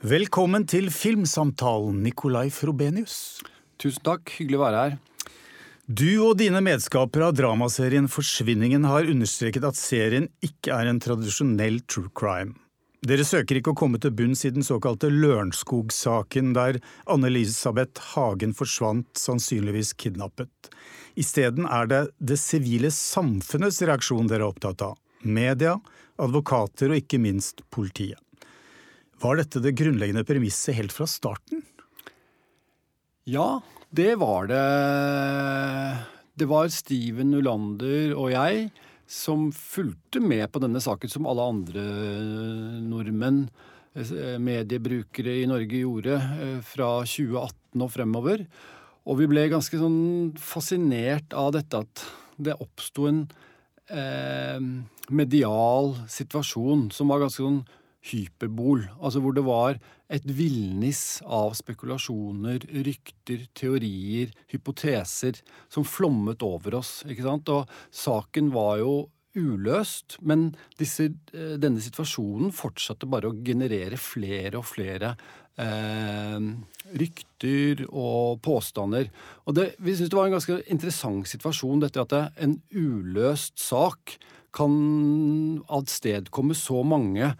Velkommen til Filmsamtalen, Nikolai Frobenius. Tusen takk, hyggelig å være her. Du og dine medskapere av dramaserien Forsvinningen har understreket at serien ikke er en tradisjonell true crime. Dere søker ikke å komme til bunns i den såkalte Lørenskog-saken, der Anne-Elisabeth Hagen forsvant, sannsynligvis kidnappet. Isteden er det det sivile samfunnets reaksjon dere er opptatt av. Media, advokater og ikke minst politiet. Var dette det grunnleggende premisset helt fra starten? Ja, det var det. Det var Steven Ulander og jeg som fulgte med på denne saken som alle andre nordmenn, eh, mediebrukere i Norge, gjorde eh, fra 2018 og fremover. Og vi ble ganske sånn fascinert av dette at det oppsto en eh, medial situasjon som var ganske sånn hyperbol. Altså hvor det var et villnis av spekulasjoner, rykter, teorier, hypoteser som flommet over oss. ikke sant? Og saken var jo uløst, men disse, eh, denne situasjonen fortsatte bare å generere flere og flere eh, rykter og påstander. Og det, Vi syns det var en ganske interessant situasjon, dette at det, en uløst sak kan avstedkomme så mange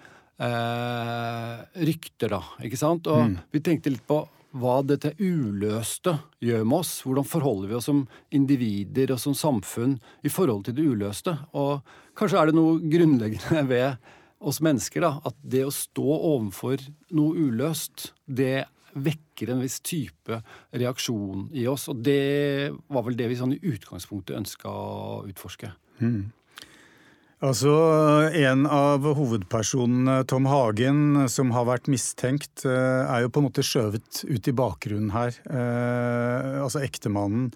eh, rykter, da. Ikke sant? Og mm. vi tenkte litt på hva dette uløste gjør med oss. Hvordan forholder vi oss som individer og som samfunn i forhold til det uløste? Og kanskje er det noe grunnleggende ved oss mennesker, da, at det å stå overfor noe uløst, det vekker en viss type reaksjon i oss. Og det var vel det vi sånn i utgangspunktet ønska å utforske. Mm. Altså, En av hovedpersonene, Tom Hagen, som har vært mistenkt, eh, er jo på en måte skjøvet ut i bakgrunnen her. Eh, altså ektemannen.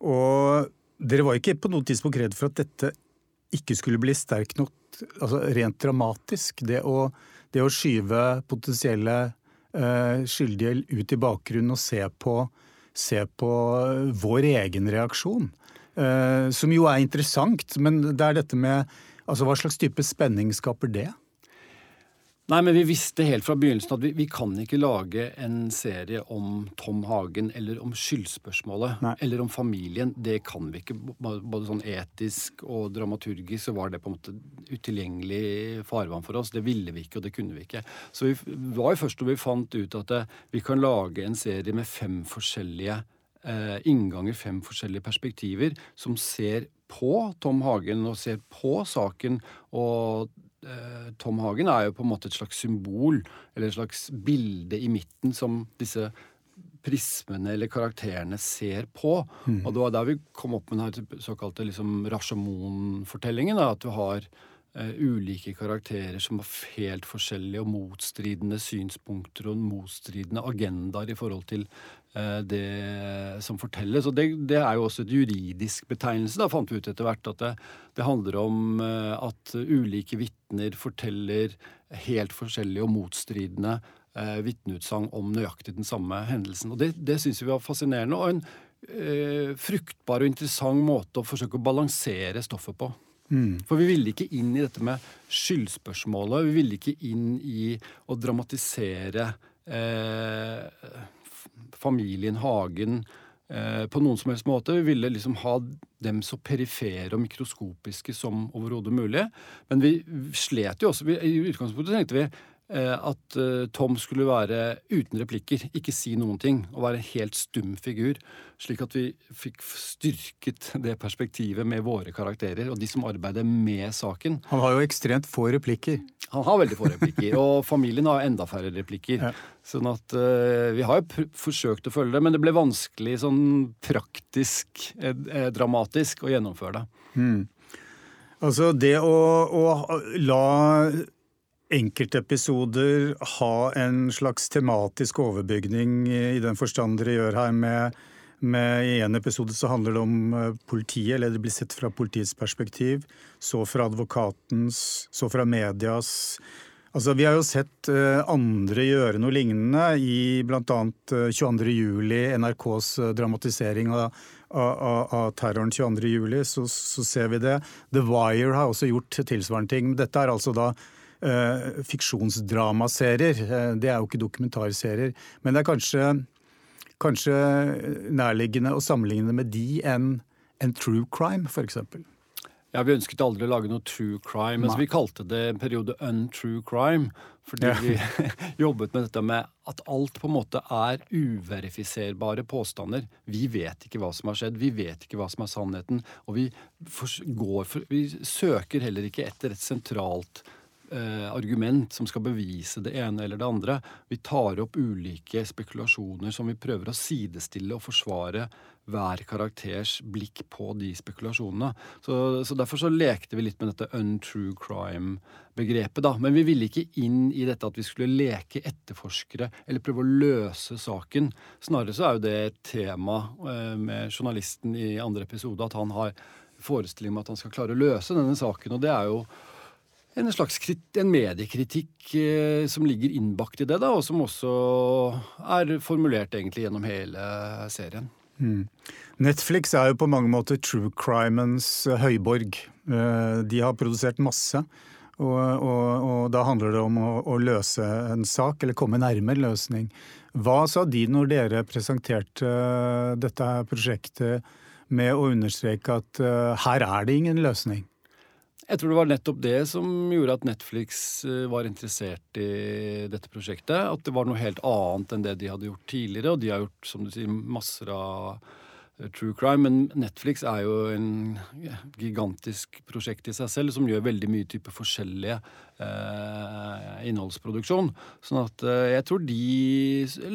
Og dere var ikke på noe tidspunkt redd for at dette ikke skulle bli sterkt nok, altså rent dramatisk. Det å, det å skyve potensielle eh, skyldige ut i bakgrunnen og se på, se på vår egen reaksjon. Som jo er interessant, men det er dette med Altså, Hva slags type spenning skaper det? Nei, men Vi visste helt fra begynnelsen at vi, vi kan ikke lage en serie om Tom Hagen eller om skyldspørsmålet Nei. eller om familien. Det kan vi ikke. Både sånn etisk og dramaturgisk så var det på en måte utilgjengelig farvann for oss. Det ville vi ikke, og det kunne vi ikke. Så vi var jo først da vi fant ut at vi kan lage en serie med fem forskjellige eh, innganger, fem forskjellige perspektiver, som ser på Tom Hagen og ser på saken. Og eh, Tom Hagen er jo på en måte et slags symbol, eller et slags bilde i midten, som disse prismene eller karakterene ser på. Mm. Og det var der vi kom opp med den såkalte liksom, Rashomon-fortellingen. At du har ulike karakterer som har helt forskjellige og motstridende synspunkter og motstridende agendaer i forhold til Eh, det som fortelles. Og det, det, er jo også et juridisk betegnelse, da fant vi ut etter hvert. At det, det handler om eh, at ulike vitner forteller helt forskjellige og motstridende eh, vitneutsagn om nøyaktig den samme hendelsen. Og det, det syns vi var fascinerende, og en eh, fruktbar og interessant måte å forsøke å balansere stoffet på. Mm. For vi ville ikke inn i dette med skyldspørsmålet. Vi ville ikke inn i å dramatisere eh, familien Hagen eh, på noen som helst måte. Vi ville liksom ha dem så perifere og mikroskopiske som overhodet mulig. Men vi slet jo også. Vi, I utgangspunktet tenkte vi at eh, Tom skulle være uten replikker, ikke si noen ting, og være en helt stum figur. Slik at vi fikk styrket det perspektivet med våre karakterer og de som arbeider med saken. Han har jo ekstremt få replikker. Han har veldig få replikker, og familien har enda færre replikker. Ja. Sånn at uh, Vi har jo forsøkt å følge det, men det ble vanskelig sånn praktisk, eh, dramatisk, å gjennomføre det. Hmm. Altså det å, å la enkeltepisoder ha en slags tematisk overbygning i den forstand dere gjør her med, med I en episode så handler det om eh, politiet, eller det blir sett fra politiets perspektiv. Så fra advokatens, så fra medias. Altså, Vi har jo sett uh, andre gjøre noe lignende i bl.a. Uh, 22.07., NRKs dramatisering av, av, av terroren 22.07. Så, så ser vi det. The Wire har også gjort tilsvarende ting. Dette er altså da fiksjonsdramaserier. Uh, det er jo ikke dokumentarserier. Men det er kanskje, kanskje nærliggende å sammenligne med de enn en true crime, f.eks. Ja, Vi ønsket aldri å lage noe true crime, Altså, vi kalte det en periode untrue crime. Fordi ja. vi jobbet med dette med at alt på en måte er uverifiserbare påstander. Vi vet ikke hva som har skjedd, vi vet ikke hva som er sannheten. Og vi, for, vi søker heller ikke etter et sentralt eh, argument som skal bevise det ene eller det andre. Vi tar opp ulike spekulasjoner som vi prøver å sidestille og forsvare hver karakters blikk på de spekulasjonene. Så, så, Derfor så lekte vi litt med dette untrue crime-begrepet. da. Men vi ville ikke inn i dette at vi skulle leke etterforskere eller prøve å løse saken. Snarere så er jo det et tema eh, med journalisten i andre episode, at han har forestilling om at han skal klare å løse denne saken. Og det er jo en slags en mediekritikk eh, som ligger innbakt i det, da, og som også er formulert egentlig gjennom hele serien. Mm. Netflix er jo på mange måter true crimens eh, høyborg. Eh, de har produsert masse. Og, og, og da handler det om å, å, løse en sak, eller komme nærmere løsning. Hva sa de når dere presenterte eh, dette prosjektet med å understreke at her er det ingen løsning? Jeg tror det var nettopp det som gjorde at Netflix eh, var interessert i dette prosjektet. At det var noe helt annet enn det de hadde gjort tidligere. Og de har gjort som du sier, masser av eh, true crime. Men Netflix er jo en gigantisk prosjekt i seg selv som gjør veldig mye type forskjellige eh, innholdsproduksjon. Sånn at eh, jeg tror de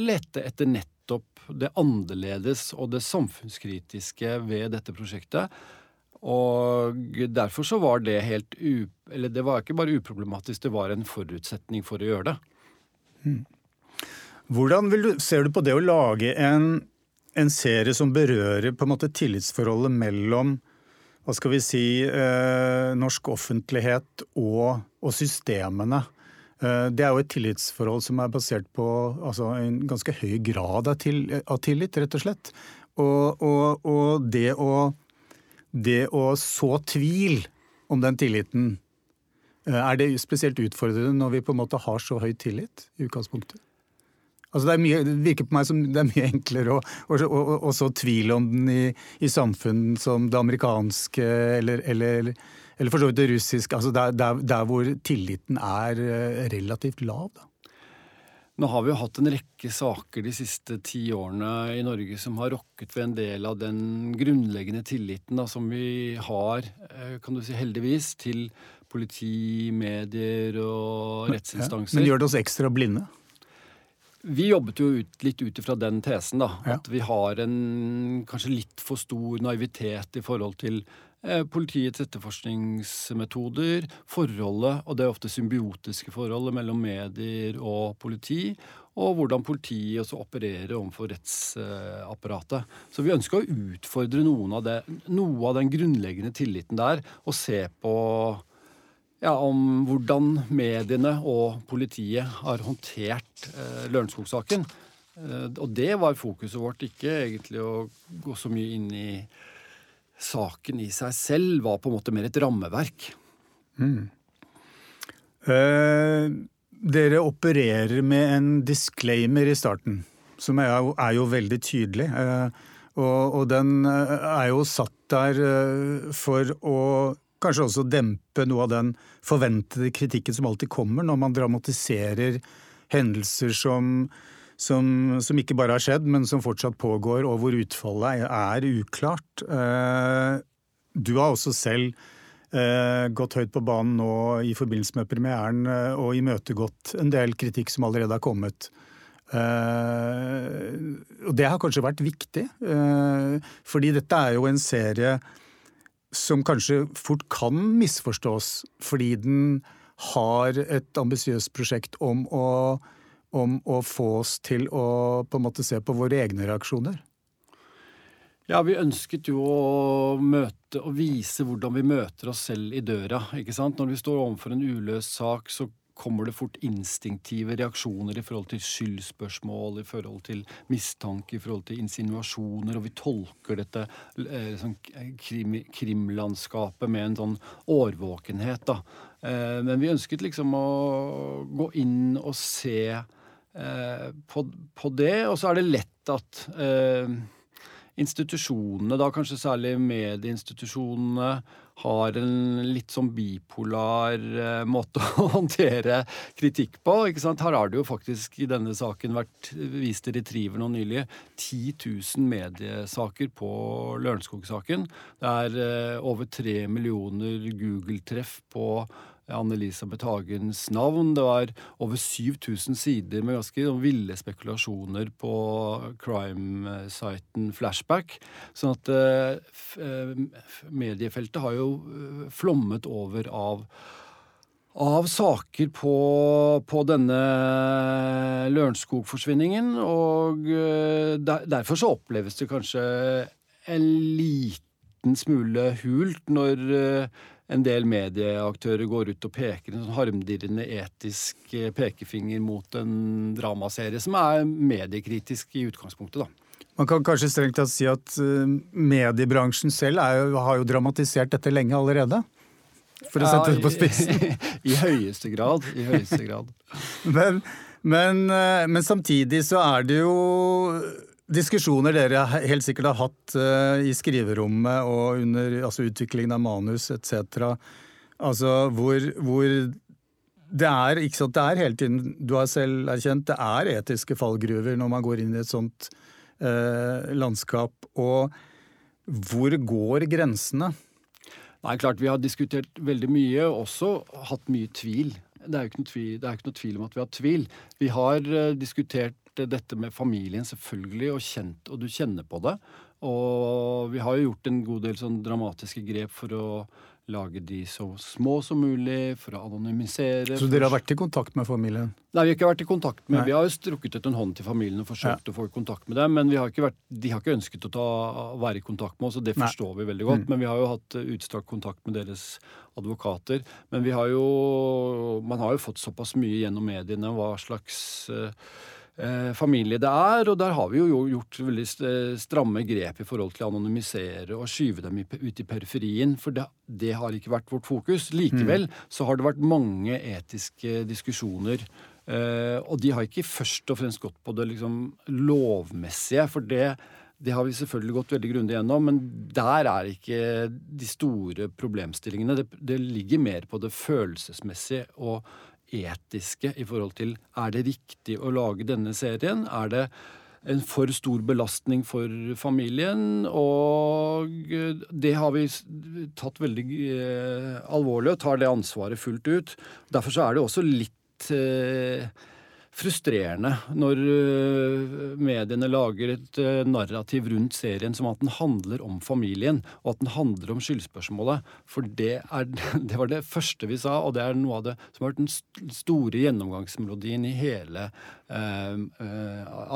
lette etter nettopp det annerledes og det samfunnskritiske ved dette prosjektet. Og derfor så var det helt u... Eller det var ikke bare uproblematisk, det var en forutsetning for å gjøre det. Hmm. Hvordan du, ser du på det å lage en, en, serie som berører på en måte tillitsforholdet mellom hva skal vi si, eh, norsk offentlighet og, og systemene? Eh, det er jo et tillitsforhold som er basert på altså, en ganske høy grad av, til, av tillit, rett og slett. Og, og, og det å det å så tvil om den tilliten, eh, er det spesielt utfordrende når vi på en måte har så høy tillit i utgangspunktet? Altså det, mye, det, virker på meg som det er mye enklere å, å, å, å så tvil om den i, i, samfunn som det amerikanske eller, eller, eller for så vidt det russiske. Altså der, der, der, hvor tilliten er eh, relativt lav. Da. Nå har vi jo hatt en rekke saker de siste ti årene i Norge som har rokket ved en del av den grunnleggende tilliten da, som vi har, eh, kan du si heldigvis, til politi, medier og rettsinstanser. Men gjør det oss ekstra blinde? Vi jobbet jo ut, litt ut ifra den tesen, da. At vi har en kanskje litt for stor naivitet i forhold til politiets etterforskningsmetoder, forholdet, og det er ofte symbiotiske forholdet mellom medier og politi, og hvordan politiet også opererer overfor rettsapparatet. Så vi ønsker å utfordre av det, noe av den grunnleggende tilliten der, og se på ja, om hvordan mediene og politiet har håndtert eh, Lørenskog-saken. Eh, og det var fokuset vårt, ikke egentlig å gå så mye inn i saken i seg selv var på en måte mer et rammeverk. Mm. Eh, dere opererer med en disclaimer i starten, som er jo, er jo veldig tydelig. Eh, og, og, den eh, er jo satt der eh, for å kanskje også dempe noe av den forventede kritikken som alltid kommer når man dramatiserer hendelser som som, som, ikke bare har skjedd, men som fortsatt pågår, og hvor utfallet er uklart. Eh, du har også selv eh, gått høyt på banen nå i forbindelse med premieren eh, og imøtegått en del kritikk som allerede har kommet. Og det har kanskje vært viktig, fordi dette er jo en serie som kanskje fort kan misforstås, fordi den har et ambisiøst prosjekt om å om å få oss til å på en måte se på våre egne reaksjoner? Ja, vi ønsket jo å møte og vise hvordan vi møter oss selv i døra. ikke sant? Når vi står overfor en uløst sak, så kommer det fort instinktive reaksjoner i forhold til skyldspørsmål, i forhold til mistanke, i forhold til insinuasjoner, og vi tolker dette eh, sånn krim, krimlandskapet med en sånn årvåkenhet. da. Eh, men vi ønsket liksom å gå inn og se eh, på, på, det, og så er det lett at eh, institusjonene, da kanskje særlig medieinstitusjonene, har en litt sånn bipolar eh, måte å håndtere kritikk på. ikke sant? Her har det jo faktisk i denne saken vært vist i Retriever nå nylig 10 000 mediesaker på Lørenskog-saken. Det er eh, over tre millioner Google-treff på Anne-Elisabeth Hagens navn. Det var over 7000 sider med ganske ville spekulasjoner på crime-siten Flashback. Sånn at eh, mediefeltet har jo eh, flommet over av av saker på, på denne Lørenskog-forsvinningen. Og eh, der, derfor så oppleves det kanskje en liten smule hult når eh, en del medieaktører går ut og peker en sånn harmdirrende etisk eh, pekefinger mot en dramaserie som er mediekritisk i utgangspunktet, da. Man kan kanskje strengt tatt si at eh, mediebransjen selv er, har jo dramatisert dette lenge allerede? For å sette det på spissen. I, I høyeste grad. I høyeste grad. men, men, eh, men samtidig så er det jo diskusjoner dere helt sikkert har hatt uh, i skriverommet og under altså, utviklingen av manus etc. Altså hvor, hvor, det er ikke sant, det er hele tiden, du har selv erkjent, det er etiske fallgruver når man går inn i et sånt eh, landskap. Og hvor går grensene? Nei, klart Vi har diskutert veldig mye, også hatt mye tvil. Det er jo ikke noe tvil, ikke noe tvil om at vi har tvil. Vi har uh, diskutert dette med familien, selvfølgelig, og kjent, og du kjenner på det. Og vi har jo gjort en god del sånn dramatiske grep for å lage de så små som mulig, for å anonymisere. Så dere har vært i kontakt med familien? Nei, vi har ikke vært i kontakt med Nei. Vi har jo strukket ut en hånd til familien og forsøkt ja. å få kontakt med dem, men har vært, de har ikke ønsket å ta, være i kontakt med oss, og det forstår Nei. vi veldig godt. Mm. Men vi har jo hatt utstrakt kontakt med deres advokater. Men vi har jo Man har jo fått såpass mye gjennom mediene hva slags uh, Eh, familie det er. Og der har vi jo gjort veldig stramme grep i forhold til å anonymisere og skyve dem ut i periferien. For det, det har ikke vært vårt fokus. Likevel mm. så har det vært mange etiske diskusjoner. Eh, og de har ikke først og fremst gått på det liksom lovmessige. For det, det har vi selvfølgelig gått veldig grundig gjennom, men der er ikke de store problemstillingene. Det, det ligger mer på det følelsesmessige og etiske i forhold til er det riktig å lage denne serien? Er det en for stor belastning for familien? Og det har vi tatt veldig eh, alvorlig og tar det ansvaret fullt ut. Derfor så er det også litt eh, frustrerende når øh, mediene lager et øh, narrativ rundt serien som at den handler om familien, og at den handler om skyldspørsmålet. For det, er, det var det første vi sa, og det er noe av det som har vært den store gjennomgangsmelodien i hele eh,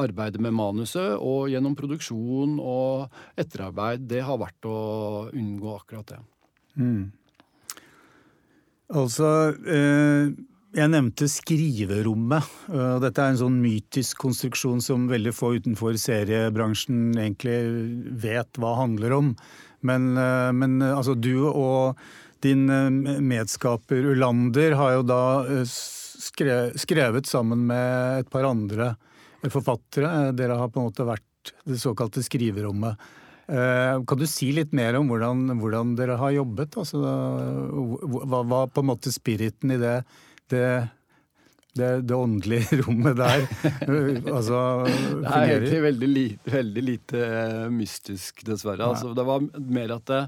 arbeidet med manuset, og gjennom produksjon og etterarbeid. Det har vært å unngå akkurat det. Mm. Altså eh jeg nevnte skriverommet. Dette er en sånn mytisk konstruksjon som veldig få utenfor seriebransjen egentlig vet hva handler om. Men, eh, men eh, altså, du og din eh, medskaper Ulander har jo da skrevet sammen med et par andre forfattere. Dere har på en måte vært det såkalte skriverommet. Kan du si litt mer om hvordan, hvordan dere har jobbet? Altså, hva var på en måte spiriten i det? Det det, det, åndelige rommet der altså, Det er egentlig veldig lite, veldig lite uh, mystisk, dessverre. Altså, det var mer at det,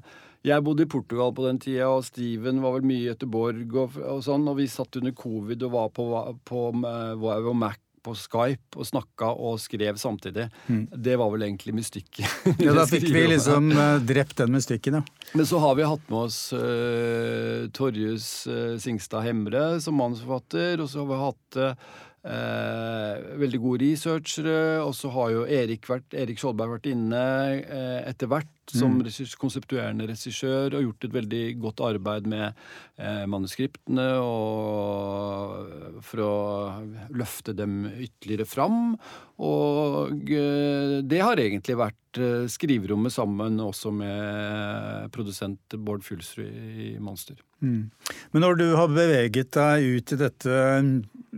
jeg bodde i Portugal på den tida, og Steven var vel mye i Göteborg og, og, sånn, og vi satt under covid og var på, på, på, på Mac på Skype og snakka og skrev samtidig. Mm. Det var vel egentlig mystikken. ja, da fikk vi liksom uh, drept den mystikken, ja. Men så har vi hatt med oss uh, Torjus uh, Singstad Hemre som manusforfatter, og så har vi hatt Eh, veldig gode researchere. Og så har jo Erik, vært, Erik Skjoldberg vært inne eh, etter hvert som mm. konseptuerende regissør og gjort et veldig godt arbeid med eh, manuskriptene og for å løfte dem ytterligere fram. Og eh, det har egentlig vært eh, skriverommet sammen også med produsent Bård Fulsrud i Monster. Mm. Men når du har beveget deg ut i dette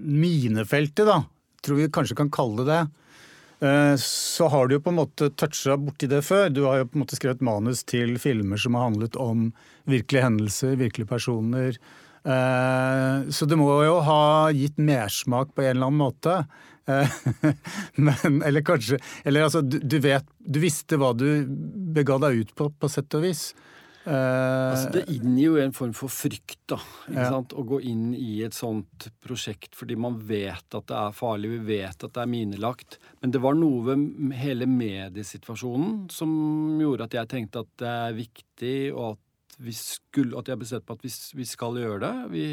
minefeltet, da, tror vi kanskje kan kalle det det, eh, så har du jo på en måte toucha borti det før. Du har jo på en måte skrevet manus til filmer som har handlet om virkelige hendelser, virkelige personer. Eh, så det må jo ha gitt mersmak på en eller annen måte. Eh, men, eller kanskje Eller altså, du, vet Du visste hva du bega deg ut på, på sett og vis. Uh, altså Det inngir jo en form for frykt, da. Ikke ja. Å gå inn i et sånt prosjekt fordi man vet at det er farlig, vi vet at det er minelagt. Men det var noe ved hele mediesituasjonen som gjorde at jeg tenkte at det er viktig, og at, vi skulle, at jeg bestemte på at vi, vi skal gjøre det. Vi,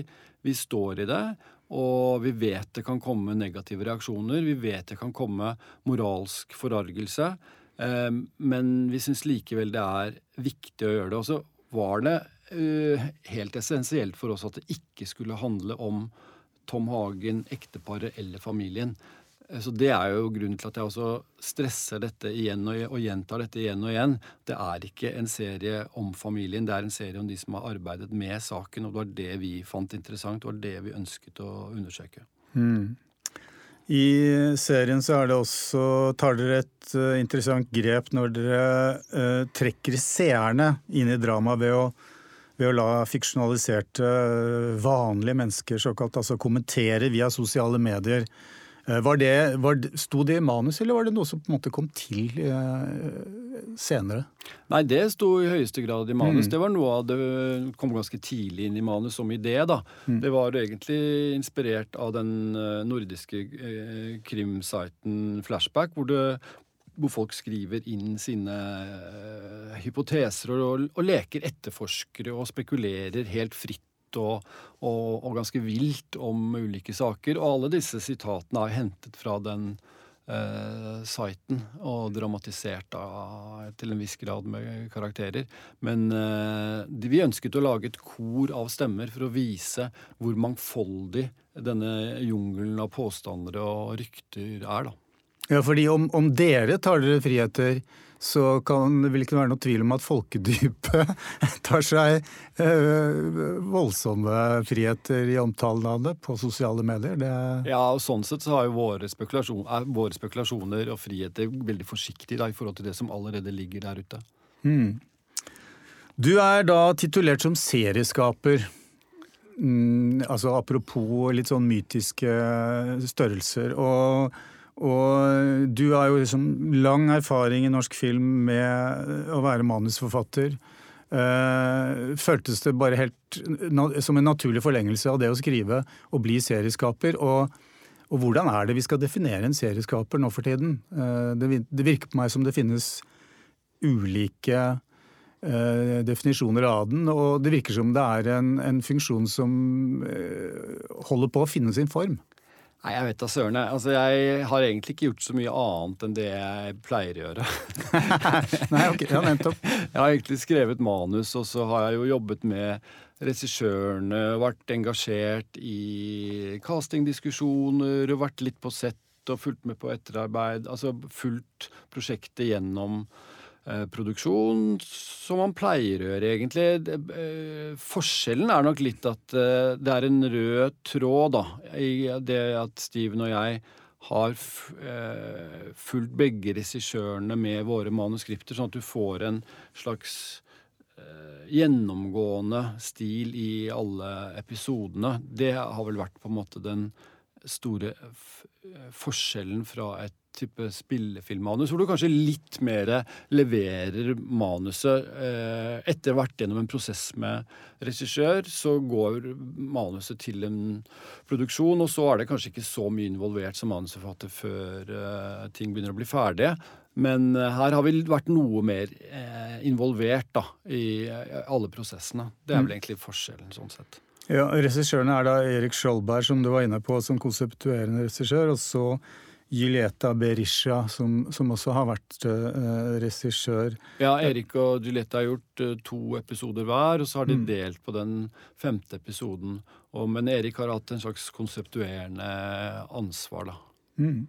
vi står i det. Og vi vet det kan komme negative reaksjoner. Vi vet det kan komme moralsk forargelse. Ehm, men vi syns likevel det er viktig å gjøre det. Og så var det eh, helt essensielt for oss at det ikke skulle handle om Tom Hagen, ekteparet eller familien. Eh, så Det er jo grunnen til at jeg også stresser dette igjen og, og, gjentar dette igjen og igjen. Det er ikke en serie om familien, det er en serie om de som har arbeidet med saken. Og det var det vi fant interessant, det var det vi ønsket å undersøke. Mm. I serien så er det også, tar dere et uh, interessant grep når dere uh, trekker seerne inn i dramaet ved å, ved å la fiksjonaliserte, vanlige mennesker såkalt, altså kommentere via sosiale medier var det, var, sto det i manus, eller var det noe som på en måte kom til eh, senere? Nei, det sto i høyeste grad i manus. Mm. Det var noe av det kom ganske tidlig inn i manus som idé. da. Mm. Det var egentlig inspirert av den eh, nordiske eh, krimsiten Flashback, hvor, det, hvor folk skriver inn sine uh, hypoteser og, og, leker etterforskere og spekulerer helt fritt og, og, og, ganske vilt om ulike saker. Og alle disse sitatene er hentet fra den eh, siten og dramatisert da, til en viss grad med karakterer. Men eh, vi ønsket å lage et kor av stemmer for å vise hvor mangfoldig denne jungelen av påstandere og rykter er. da. Ja, fordi om, om dere tar dere friheter så kan det ikke være noe tvil om at folkedypet tar seg øh, voldsomme friheter i omtalen av det på sosiale medier. Det ja, og sånn sett så har jo våre, spekulasjon, våre spekulasjoner og friheter veldig forsiktige da, i forhold til det som allerede ligger der ute. Mm. Du er da titulert som serieskaper. Mm, altså apropos litt sånn mytiske størrelser. og og du har jo liksom lang erfaring i norsk film med å være manusforfatter. Uh, føltes det bare helt som en naturlig forlengelse av det å skrive og bli serieskaper? Og, og hvordan er det vi skal definere en serieskaper nå for tiden? Uh, det, det, virker på meg som det finnes ulike uh, definisjoner av den, og det virker som det er en, en funksjon som holder på å finne sin form. Nei, jeg vet da søren. Altså, jeg har egentlig ikke gjort så mye annet enn det jeg pleier å gjøre. Nei, ok, ja, nettopp. Jeg har egentlig skrevet manus, og så har jeg jo jobbet med regissørene, vært engasjert i castingdiskusjoner, vært litt på sett og fulgt med på etterarbeid. Altså fulgt prosjektet gjennom produksjon som man pleier å gjøre, egentlig. Eh, forskjellen er nok litt at eh, det er en rød tråd da, i det at Steven og jeg har fulgt begge regissørene med våre manuskripter, sånn at du får en slags gjennomgående stil i alle episodene. Det har vel vært på en måte den store forskjellen fra et type spillefilmmanus, hvor du kanskje litt mer leverer manuset eh, etter hvert gjennom en prosess med regissør. Så går manuset til en produksjon, og så er det kanskje ikke så mye involvert som manusforfatter før eh, ting begynner å bli ferdige. Men eh, her har vi vært noe mer eh, involvert da, i alle prosessene. Det er vel mm. egentlig forskjellen sånn sett. Ja, Regissørene er da Erik Skjoldberg, som du var inne på, som konseptuerende regissør. Og så Julieta Berisha, som, som, også har vært uh, regissør. Ja, Erik og Julieta har gjort uh, to episoder hver, og så har de mm. delt på den femte episoden. Og, men Erik har hatt en slags konseptuerende ansvar, da. Mm.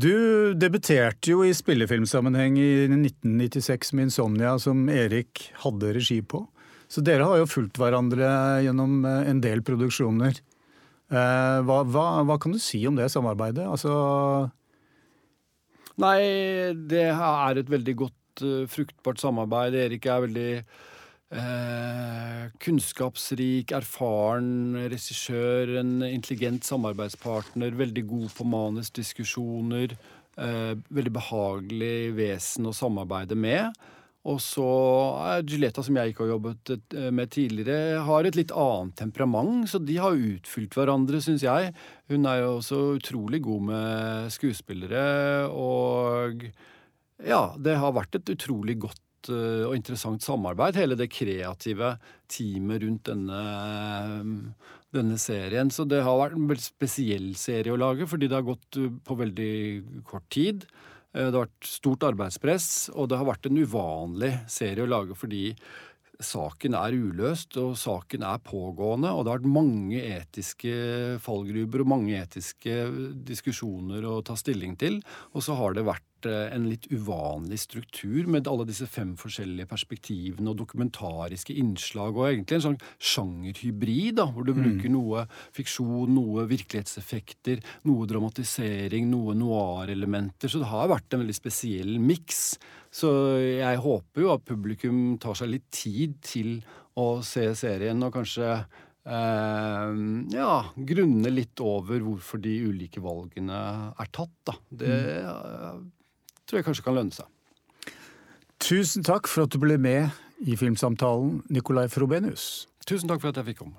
Du debuterte jo i spillefilmsammenheng i 1996 med 'Insomnia', som Erik hadde regi på. Så dere har jo fulgt hverandre gjennom eh, en del produksjoner. Eh, hva, hva, hva kan du si om det samarbeidet? Altså Nei, det er et veldig godt, uh, fruktbart samarbeid. Erik er veldig eh, kunnskapsrik, erfaren regissør, en intelligent samarbeidspartner, veldig god på manusdiskusjoner. Eh, veldig behagelig vesen å samarbeide med. Og så er Giletta, som jeg ikke har jobbet eh, med tidligere, har et litt annet temperament, så de har utfylt hverandre, syns jeg. Hun er jo også utrolig god med skuespillere, og ja, det har vært et utrolig godt eh, og interessant samarbeid, hele det kreative teamet rundt denne, denne serien. Så det har vært en veldig spesiell serie å lage, fordi det har gått eh, på veldig kort tid. Eh, det har vært stort arbeidspress, og det har vært en uvanlig serie å lage fordi saken er uløst, og saken er pågående. Og det har vært mange etiske fallgruber og mange etiske diskusjoner å ta stilling til. Og så har det vært en litt uvanlig struktur med alle disse fem forskjellige perspektivene og dokumentariske innslag, og egentlig en sånn sjangerhybrid, da, hvor du mm. bruker noe fiksjon, noe virkelighetseffekter, noe dramatisering, noe noir-elementer. Så det har vært en veldig spesiell miks. Så jeg håper jo at publikum tar seg litt tid til å se serien, og kanskje Uh, ja, grunne litt over hvorfor de ulike valgene er tatt. Da. Det uh, tror jeg kanskje kan lønne seg. Tusen takk for at du ble med i Filmsamtalen, Nicolai Frobenius. Tusen takk for at jeg fikk komme.